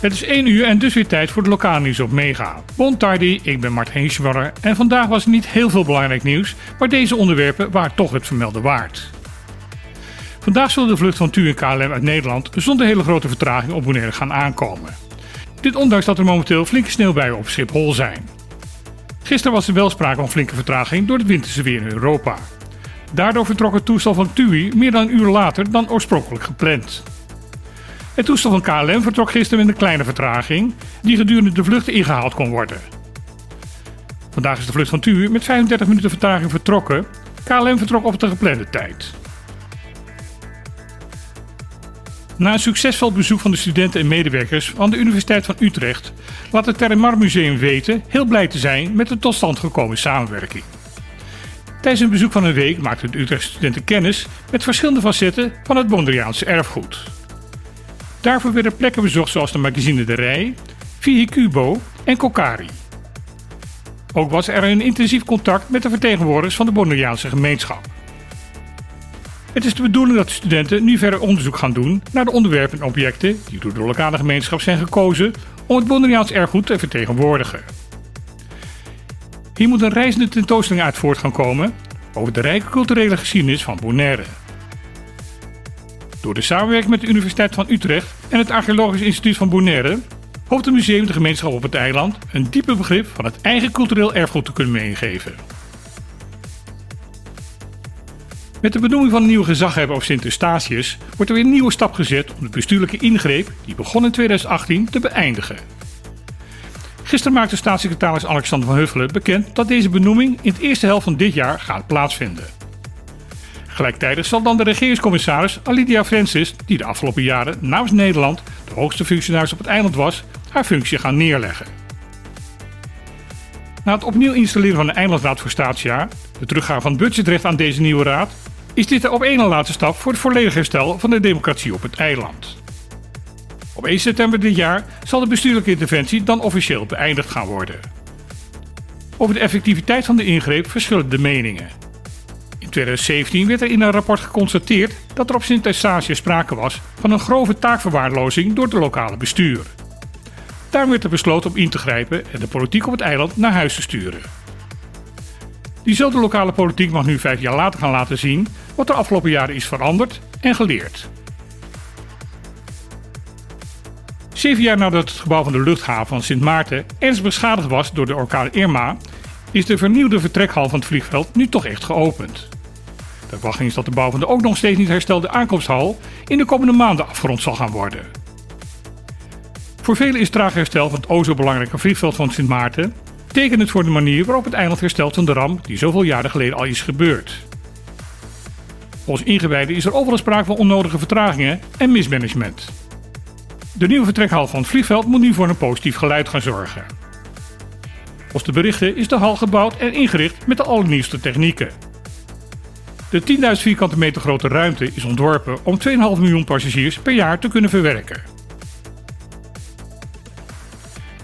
Het is 1 uur en dus weer tijd voor de lokale nieuws op Mega. Bon tardi, ik ben Mart Heeswaller en vandaag was er niet heel veel belangrijk nieuws, maar deze onderwerpen waren toch het vermelden waard. Vandaag zullen de vlucht van TU en KLM uit Nederland zonder hele grote vertraging op Bonaire gaan aankomen. Dit ondanks dat er momenteel flinke sneeuwbuien op Schiphol zijn. Gisteren was er wel sprake van flinke vertraging door het winterse weer in Europa. Daardoor vertrok het toestel van TUI meer dan een uur later dan oorspronkelijk gepland. Het toestel van KLM vertrok gisteren met een kleine vertraging, die gedurende de vlucht ingehaald kon worden. Vandaag is de vlucht van TUI met 35 minuten vertraging vertrokken. KLM vertrok op de geplande tijd. Na een succesvol bezoek van de studenten en medewerkers van de Universiteit van Utrecht laat het Terremar Museum weten heel blij te zijn met de tot stand gekomen samenwerking. Tijdens een bezoek van een week maakten de Utrechtse studenten kennis met verschillende facetten van het Mondriaanse erfgoed. Daarvoor werden plekken bezocht zoals de magazine De Rij, Cubo en Kokari. Ook was er een intensief contact met de vertegenwoordigers van de Mondriaanse gemeenschap. Het is de bedoeling dat de studenten nu verder onderzoek gaan doen naar de onderwerpen en objecten die door de lokale gemeenschap zijn gekozen om het Bonaireaans erfgoed te vertegenwoordigen. Hier moet een reizende tentoonstelling uit voort gaan komen over de rijke culturele geschiedenis van Bonaire. Door de samenwerking met de Universiteit van Utrecht en het Archeologisch Instituut van Bonaire hoopt het museum de gemeenschap op het eiland een diepe begrip van het eigen cultureel erfgoed te kunnen meegeven. Met de benoeming van een nieuwe gezaghebber of Sint Eustatius wordt er weer een nieuwe stap gezet om de bestuurlijke ingreep die begon in 2018 te beëindigen. Gisteren maakte staatssecretaris Alexander van Huffelen bekend dat deze benoeming in de eerste helft van dit jaar gaat plaatsvinden. Gelijktijdig zal dan de regeringscommissaris Alidia Francis, die de afgelopen jaren namens Nederland de hoogste functionaris op het eiland was, haar functie gaan neerleggen. Na het opnieuw installeren van de eilandsraad voor staatsjaar, de teruggaan van het budgetrecht aan deze nieuwe raad is dit de op één laatste stap voor het volledige herstel van de democratie op het eiland. Op 1 september dit jaar zal de bestuurlijke interventie dan officieel beëindigd gaan worden. Over de effectiviteit van de ingreep verschillen de meningen. In 2017 werd er in een rapport geconstateerd dat er op Sint Eustatius sprake was van een grove taakverwaarlozing door het lokale bestuur. Daarom werd er besloten om in te grijpen en de politiek op het eiland naar huis te sturen. Diezelfde lokale politiek mag nu vijf jaar later gaan laten zien wat er afgelopen jaren is veranderd en geleerd. Zeven jaar nadat het gebouw van de luchthaven van Sint Maarten ernstig beschadigd was door de orkaan Irma, is de vernieuwde vertrekhal van het vliegveld nu toch echt geopend. De verwachting is dat de bouw van de ook nog steeds niet herstelde aankomsthal in de komende maanden afgerond zal gaan worden. Voor velen is traag herstel van het o zo belangrijke vliegveld van Sint Maarten tekenend voor de manier waarop het eiland herstelt van de ramp die zoveel jaren geleden al is gebeurd. Volgens ingewijden is er overal sprake van onnodige vertragingen en mismanagement. De nieuwe vertrekhal van het vliegveld moet nu voor een positief geluid gaan zorgen. Volgens de berichten is de hal gebouwd en ingericht met de allernieuwste technieken. De 10.000 vierkante meter grote ruimte is ontworpen om 2,5 miljoen passagiers per jaar te kunnen verwerken.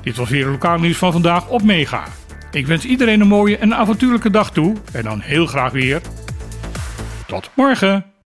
Dit was weer het lokaal nieuws van vandaag op Mega. Ik wens iedereen een mooie en avontuurlijke dag toe en dan heel graag weer. Tot morgen!